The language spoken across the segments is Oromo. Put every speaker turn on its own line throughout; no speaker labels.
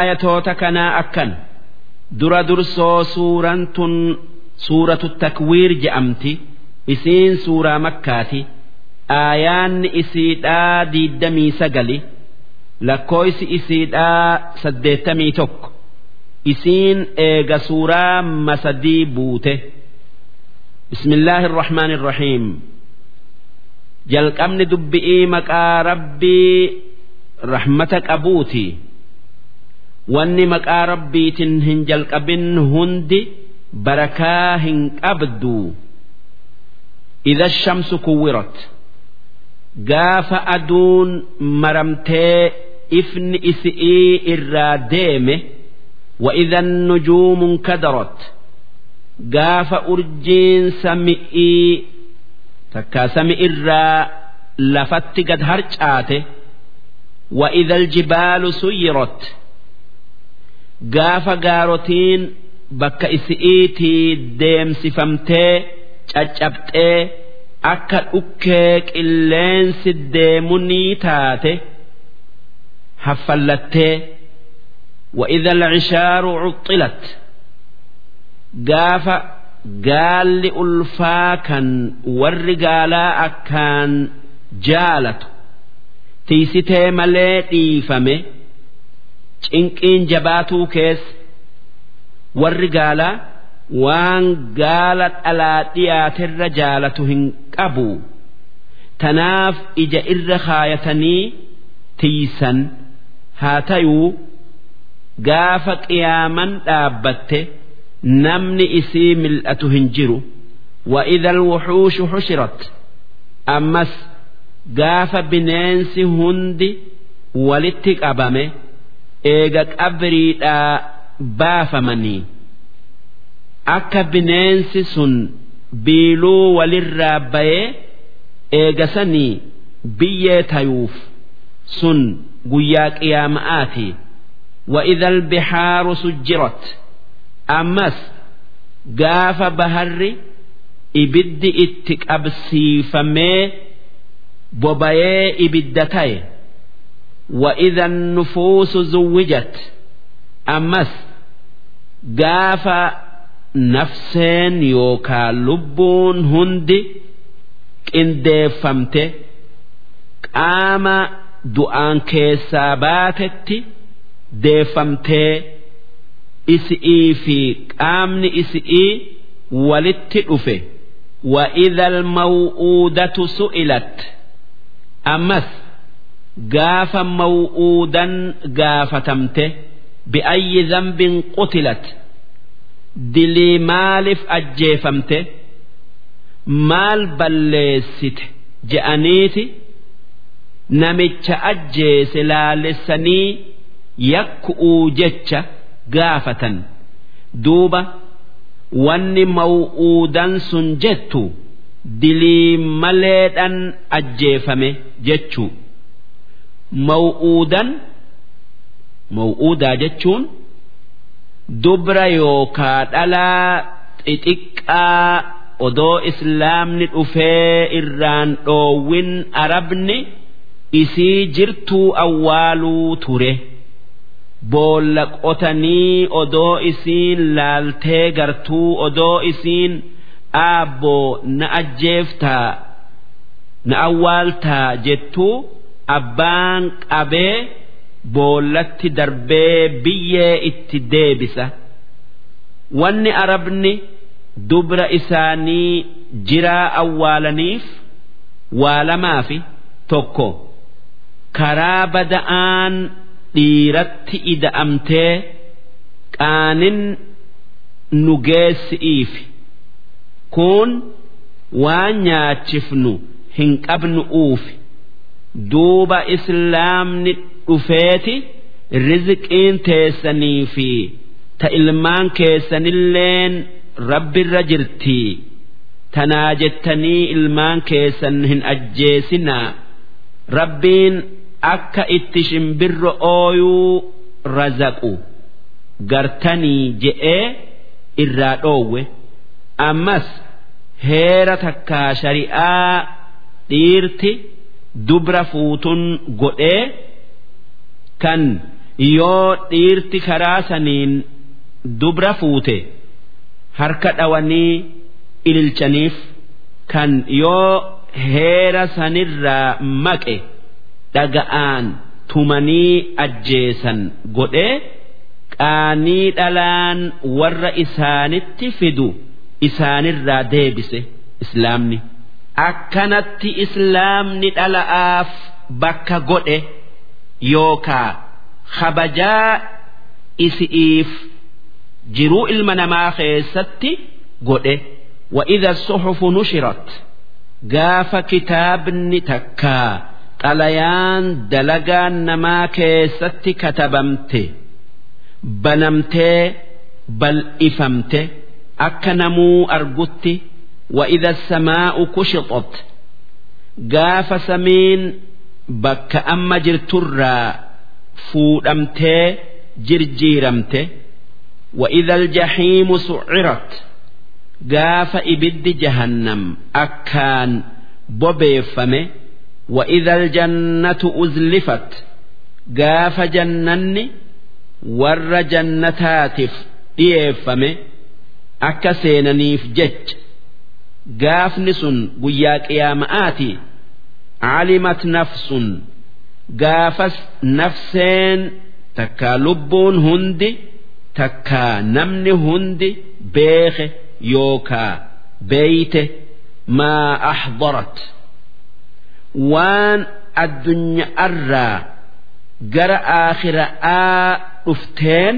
ayatoota kanaa akkan. Dura dursoo suuraan tun suuratu takwiir je'amti. Isiin suuraa makkaati. Aayaanni isiidhaa diiddamii sagali. Lakkooysi isiidhaa saddeettamii tokko. Isiin eega suuraa masadii buute. Bismillaahi irrahmaan irrahiim jalqabni dubbi'ii maqaa rabbii rahmata qabuuti wanni maqaa rabbiitin hin jalqabin hundi barakaa hin qabdu idha shamsu kuwwirat gaafa aduun maramtee ifni isi'ii irraa deeme وإذا النجوم انكدرت قاف أرجين سمئي تكا سمئ الراء لفت قد هرجاته وإذا الجبال سيرت قاف قاروتين بك إسئيتي ديم سفمتي caccabxee akka dhukkee qilleensi deemunii taate haffallattee وإذا العشار عطلت قاف قال ألفاكا والرجالا أكان جالت تيستي ملي فمي إنكين جباتو كيس والرجالا waan gaala dhalaa dhiyaaterra jaalatu hin qabu tanaaf ija irra kaayatanii tiisan haa tayuu gaafa qiyaaman dhaabbatte namni isii mil'atu hin jiru وإذا الوحوش حشرت أمس قاف بنينس هندي ولتك أبامي إيغا أبري بافمني akka bineensi sun biiluu walirraa bayee eegasanii biyyee tayuuf sun guyyaa qiyaama'aati وإذا البحار سجرت أمس قاف بهر إبد إتك أبسيفمي بوبايي إبدتاي وإذا النفوس زوجت أمس قاف nafseen yookaan lubbuun hundi qindeeffamte qaama du'aan keessaa baatetti deeffamtee isi'ii fi qaamni isi'ii walitti dhufe وإذا الموءودة سئلت أمس gaafa maw'uudan gaafatamte bi'ayyi zambin qutilat dilii maaliif ajjeefamte maal balleessite je'aniiti namicha ajjeese laalessanii yakku'uu jecha gaafatan duuba wanni maw'uudan sun jettu dilii maleedhan ajjeefame jechuu. Maw'uudan maw'uudaa jechuun. dubra yookaa dhalaa xixiqqaa odoo islaamni dhufee irraan dhoowwin arabni isii jirtuu awwaaluu ture boolla qotanii odoo isiin laaltee gartuu odoo isiin aabboo na ajjeeftaa na awwaaltaa jettuu abbaan qabee. boollatti darbee biyyee itti deebisa. Wanni arabni dubra isaanii jiraa awwaalaniif waa lamaafi tokko. Karaa bada'aan dhiiratti ida'amtee qaanin nu geessi'iifi. Kun waan nyaachifnu hin qabnu uufi duuba islaamni dhufeeti rizqiin teessanii fi ta ilmaan keessanilleen rabbirra jirtii tanaa jettanii ilmaan keessan hin ajjeesinaa. Rabbiin akka itti shimbirro ooyuu razaqu. Gartanii je'ee irraa dhoowwe. Ammas heera takkaa shari'aa dhiirti dubra fuutun godhee kan yoo dhiirti karaa saniin dubra fuute harka dhawanii ililchaniif kan yoo heera sanirraa maqe dhaga'aan tumanii ajjeesan godhee qaanii dhalaan warra isaanitti fidu isaanirraa deebise islaamni akkanatti islaamni dhala'aaf bakka godhe yookaa kabajaa isi'iif jiruu ilma namaa keessatti godhe wa'idha suhufu nushirat gaafa kitaabni takkaa xalayaan dalagaan namaa keessatti katabamte banamtee bal'ifamte akka namuu argutti. وإذا السماء كشطت gaafa samiin bakka amma jirturraa fuudhamtee jirjiiramte وإذا الجحيم سعرت gaafa ibiddi jahannam akkaan bobeeffame وإذا الجنة أزلفت gaafa jannanni warra jannataatiif dhiyeeffame akka seenaniif jecha gaafni sun guyyaa qiyaama'aati calimat nafsun gaafas nafseen takkaa lubbuun hundi takkaa namni hundi beeke yookaa beeyte maa axdarat. Waan addunyaarraa gara aakhira'aa dhufteen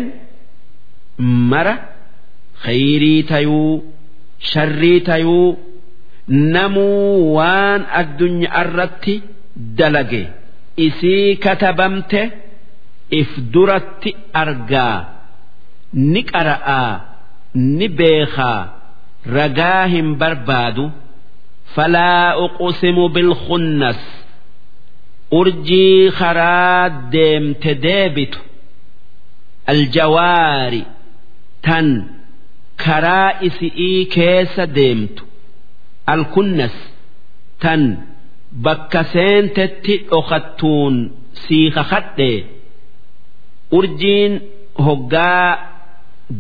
mara khayrii tayuu sharrii tayuu namuu waan addunyaarratti dalage isii katabamte if duratti argaa ni qara'aa ni beekaa ragaa hin barbaadu. Falaa uqsimu bilkhunnas urjii karaa deemte deebitu. Aljawaari tan karaa isi'ii keessa deemtu. Alkunnas tan bakka seentetti dhokattuun sii kakadhe urjiin hoggaa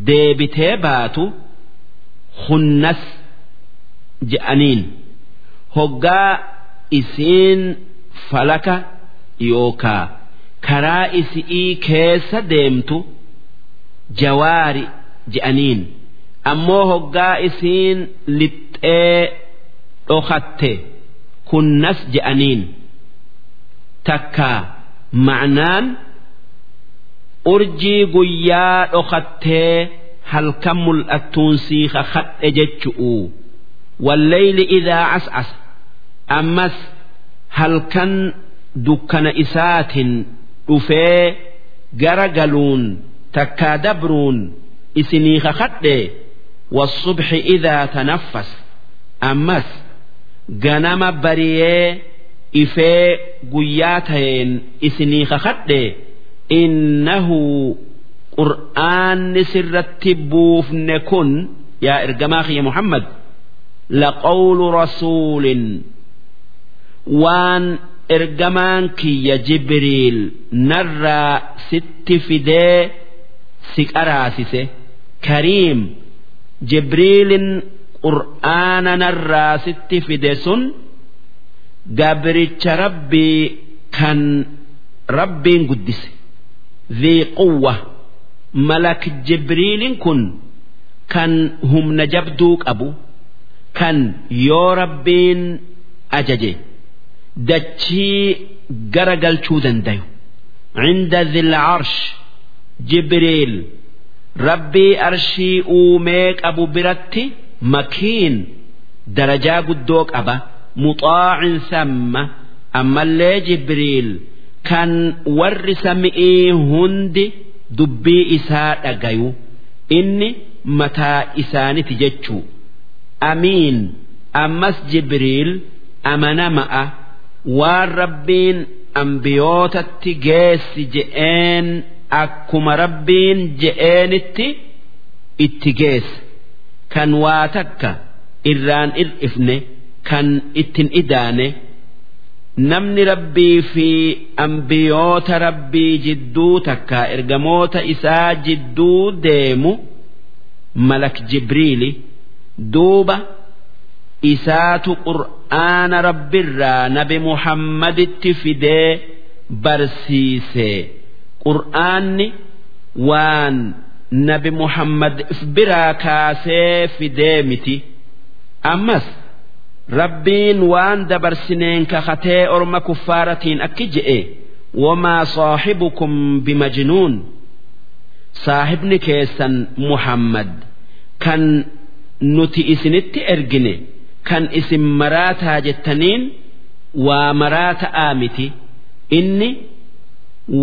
deebitee baatu hunnas je'aniin hoggaa isiin falaka yookaa karaa isi'ii keessa deemtu jawaari je'aniin ammoo hoggaa isiin lixxee dhokatte. Kunnas je'aniin. Takkaa ma'naan urjii guyyaa dhokattee halkan mul'attuun sii kakadhe jechu'u. Walleyli idaa cas'as ammas halkan dukkana isaatin dhufee gara galuun takkaa dabruun isinii kakadhe والصبح إذا تنفس أمس ganama bariyee ifee guyyaa taheen isinii kakadhe innahu qur'aanni sirratti buufne kun yaa ergamaa kiyya muhammad laqawlu rasuulin waan ergamaan kiyya jibriil narraa sitti fidee si qaraasise kariim jibriilin qur'aana narraa sitti fide sun gabricha rabbii kan rabbiin guddise. Dhii quwwa. Malak jibriilin kun kan humna jabduu qabu kan yoo rabbiin ajaje dachii gara galchuu dandayu cinda dhil arsh jibriil rabbii arshii uumee qabu biratti makiin darajaa guddoo qaba. Muxaacin samma. Ammallee jibriil kan warri sami'ii hundi dubbii isaa dhagayu. Inni mataa isaaniti jechuu. Amiin. Ammas jibriil amanama'a waan rabbiin ambiyootatti geessi je'een akkuma rabbiin je'eenitti itti geessa kan waa takka irraan ir'ifne kan ittin idaane. Namni rabbii fi ambiyoota rabbii jidduu takka ergamoota isaa jidduu deemu malak jibriili duuba isaatu qur'aana rabbiirraa nabi muhammaditti fidee barsiise qur'aanni waan nabi muhammad if biraa kaasee fidee miti. Ammas rabbiin waan dabarsineen kakatee orma kuffaaratiin akki je'e wamaa saaxibukum bimajnuun. Saahibni keessan muhammad kan nuti isinitti ergine kan isin maraataa jettaniin waa maraataa miti. Inni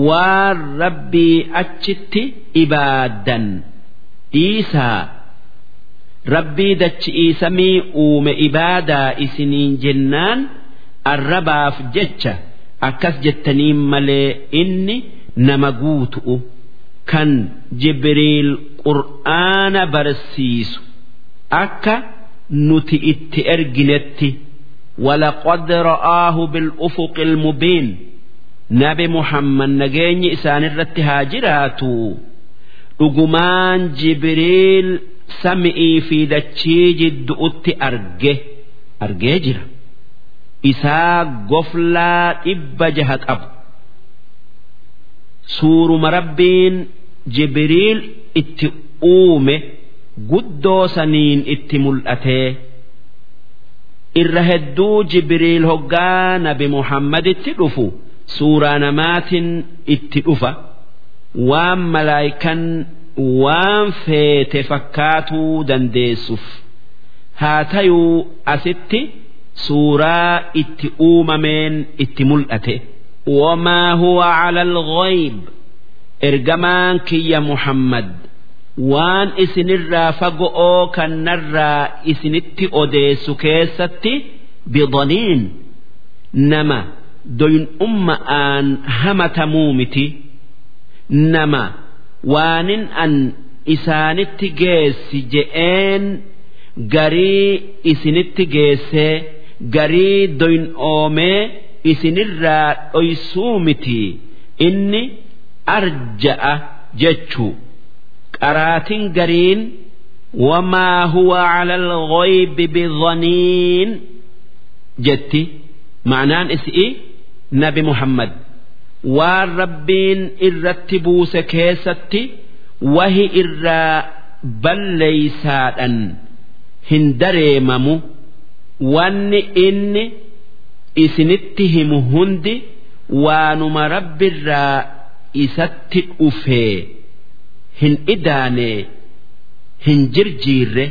waan rabbii achitti ibaaddan dhiisaa rabbii dachi'ii samii uume ibaadaa isiniin jennaan arrabaaf jecha akkas jettaniin malee inni nama guutu'u kan jibriil qur'aana barsiisu akka nuti itti erginetti ولقد رآه بالأفق المبين nabi muhammad nageenyi isaan irratti haa jiraatu. Dhugumaan jibriil sami'ii fi dachii jiddu'utti arge. Argee jira. Isaa goflaa dhibba jaha qabu suuruma rabbiin jibriil itti uume guddoo saniin itti mul'atee irra hedduu jibriil hoggaa nabi muhammaditti dhufu. Suuraa namaatiin itti dhufa waan malaayikan waan feete fakkaatuu dandeessuuf. Haa tayuu asitti suuraa itti uumameen itti mul'ate. Wamaa huwa cala alghayb ergamaan kiyya muhammad. Waan isinirraa fago'oo kannarraa isinitti odeessu keessatti bidaniin nama doyin'umma'aan hamatamuu miti nama waanin an isaanitti geessi je'een garii isinitti geessee garii doyin'oomee isinirraa dhoysuu miti. Inni arja'a jechuu. Qaraatin gariin wamaa huwa cala alghaybi bidaniin jetti. Ma'anaan isii nabi muhammad. Waan rabbiin irratti buuse keessatti wahi irraa balleeysaadhan hin dareemamu. Wanni inni isinitti himu hundi waanuma rabbirraa isatti dhufee hin idaane hin jirjiirre.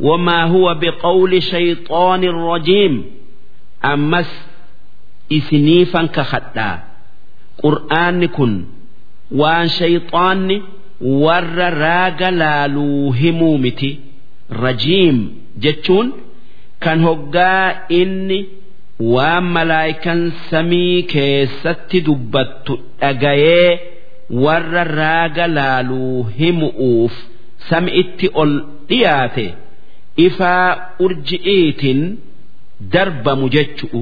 Wamaa huwa biqawli shayxaani rajiim. Ammas isiniifan kakadhaa qur'aanni kun waan shayxaanni warra raaga laaluu himuu miti. Rajiim jechuun kan hoggaa inni waan malaayikan samii keessatti dubbattu dhagayee warra raaga laaluu himu'uuf sami'itti ol dhiyaate ifaa urji'iitiin darbamu jechu'u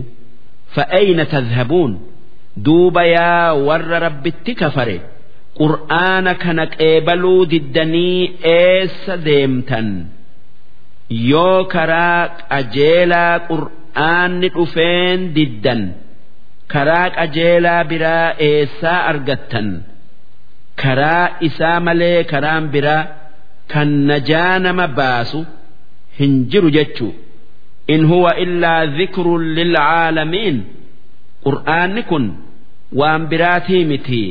duuba yaa warra rabbitti kafare qur'aana kana qeebaluu diddanii eessa deemtan yoo karaa qajeelaa qur'aanni dhufeen diddan karaa qajeelaa biraa eessaa argattan karaa isaa malee karaan biraa kan najaa nama baasu hin jiru jechuu in huwa illaa dhikrun lilcaalamiin qur'aanni kun waan biraatii miti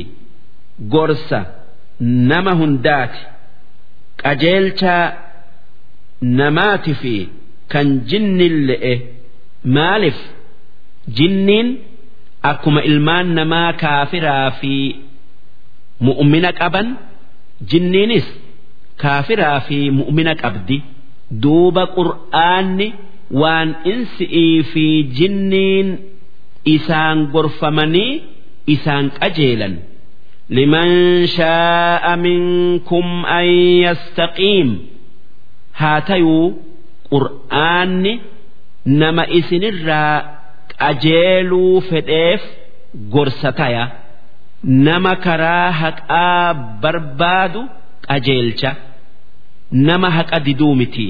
gorsa nama hundaati qajeelchaa namaati fi kan jinnin le'e maaliif jinniin akkuma ilmaan namaa kaafiraa fi mu'mina qaban jinniinis kaafiraa fi mu'mina qabdi duuba qur'aanni waan insi'ii fi jinniin isaan gorfamanii isaan qajeelan. Liman shaa'a minkum an yastaqiim. Haa tayuu qur'aanni nama isinirraa qajeeluu fedheef gorsa taya nama karaa haqaa barbaadu qajeelcha. Nama haqa diduu miti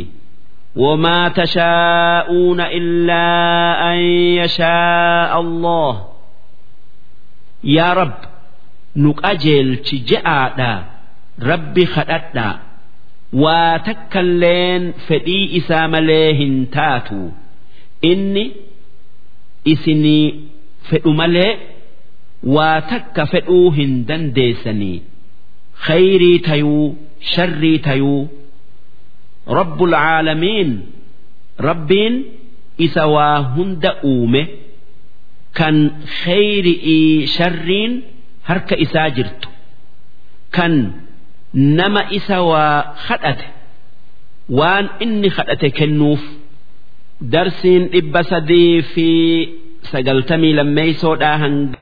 وما تشاءون إلا أن يشاء الله يا رب نقجل جاء ربي خدتنا واتكلين فدي إسام ليهن تاتو إني إسني فدمالي واتك فدوهن دنديسني خيري تيو شري تيو rabbul caalamiin rabbiin isa waa hunda uume kan kheyri'ii sharriin harka isaa jirtu. Kan nama isa waa hadhate waan inni hadhate kennuuf darsiin dhibba sadii fi sagaltamii lammeeysoodhaa hanga